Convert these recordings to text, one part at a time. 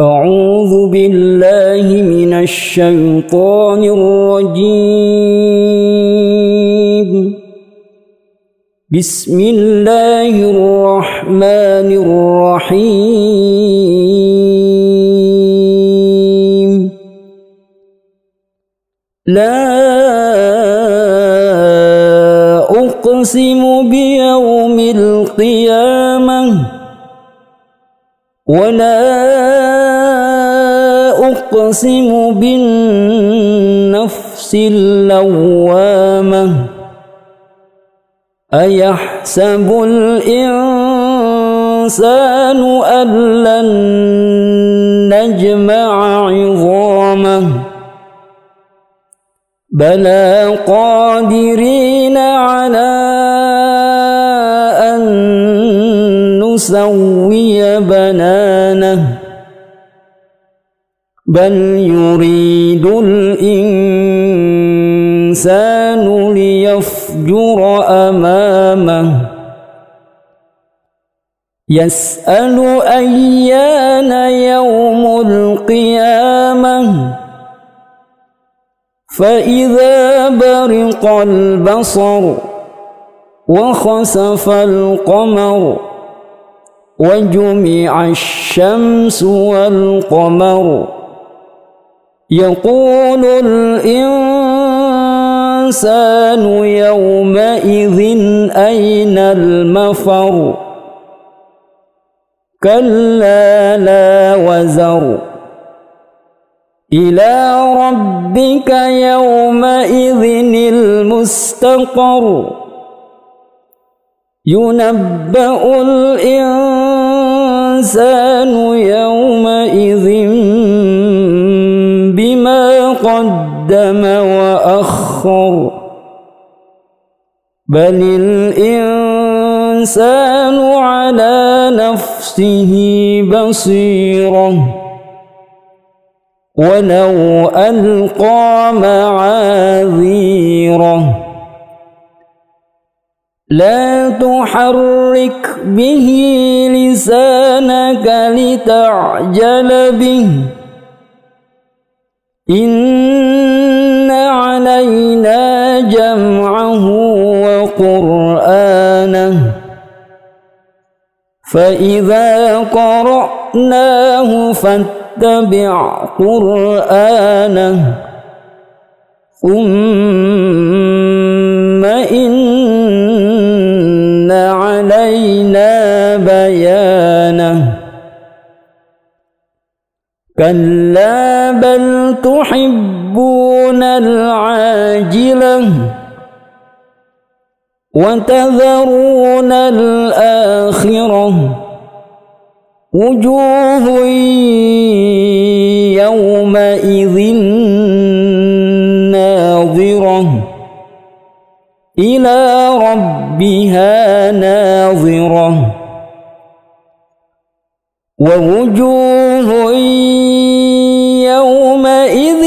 أعوذ بالله من الشيطان الرجيم. بسم الله الرحمن الرحيم. لا أقسم بيوم القيامة ولا أقسم بالنفس اللوامة أيحسب الإنسان أن لن نجمع عظامه بلى قادرين على أن نسوي بنانه بل يريد الإنسان ليفجر أمامه. يسأل أيان يوم القيامة. فإذا برق البصر وخسف القمر وجمع الشمس والقمر يقول الإنسان يومئذ أين المفر؟ كلا لا وزر. إلى ربك يومئذ المستقر. ينبأ الإنسان يومئذ قدم وأخر. بل الإنسان على نفسه بصيرة. ولو ألقى معاذيره. لا تحرك به لسانك لتعجل به. إن فإذا قرأناه فاتبع قرآنه ثم إن علينا بيانه كلا بل تحبون العاجلة وتذرون الآخرة وجوه يومئذ ناظرة إلى ربها ناظرة ووجوه يومئذ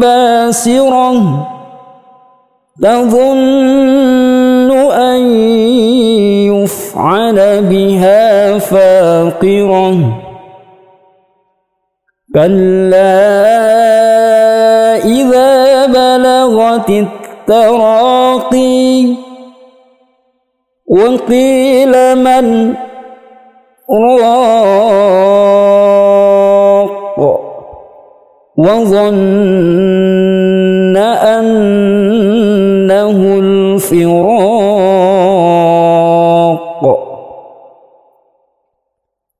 باسرة تظن أن يفعل بها فاقرة. كلا إذا بلغت التراقي وقيل من راق وظن الفراق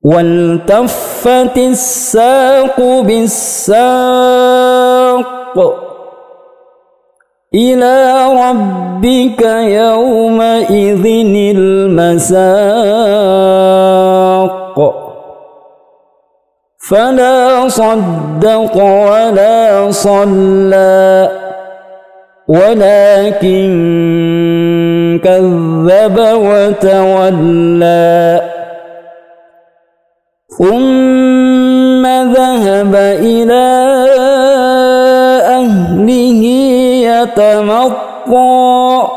والتفت الساق بالساق إلى ربك يومئذ المساق فلا صدق ولا صلى ولكن كذب وتولى. ثم ذهب إلى يتمطى.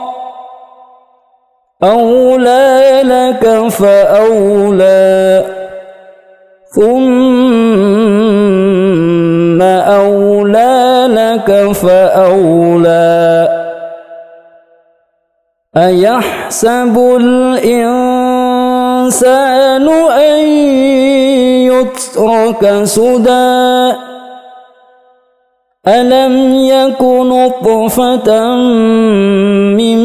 أولى لك فأولى. ثم أولى لك فأولى. أيحسب الإنسان أن يترك سدى؟ ألم يكن نطفة من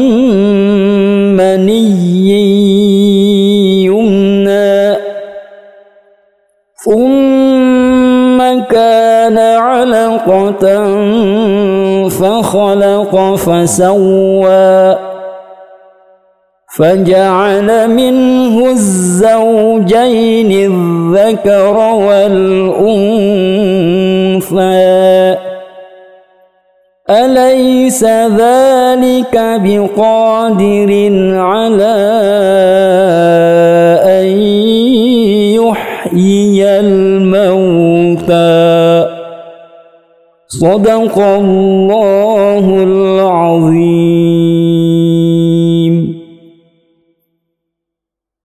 مني يمنى؟ ثم كان علقة فخلق فسوى فجعل منه الزوجين الذكر والأنثى. أليس ذلك بقادر على أن يحيي الموتى؟ صدق الله العظيم.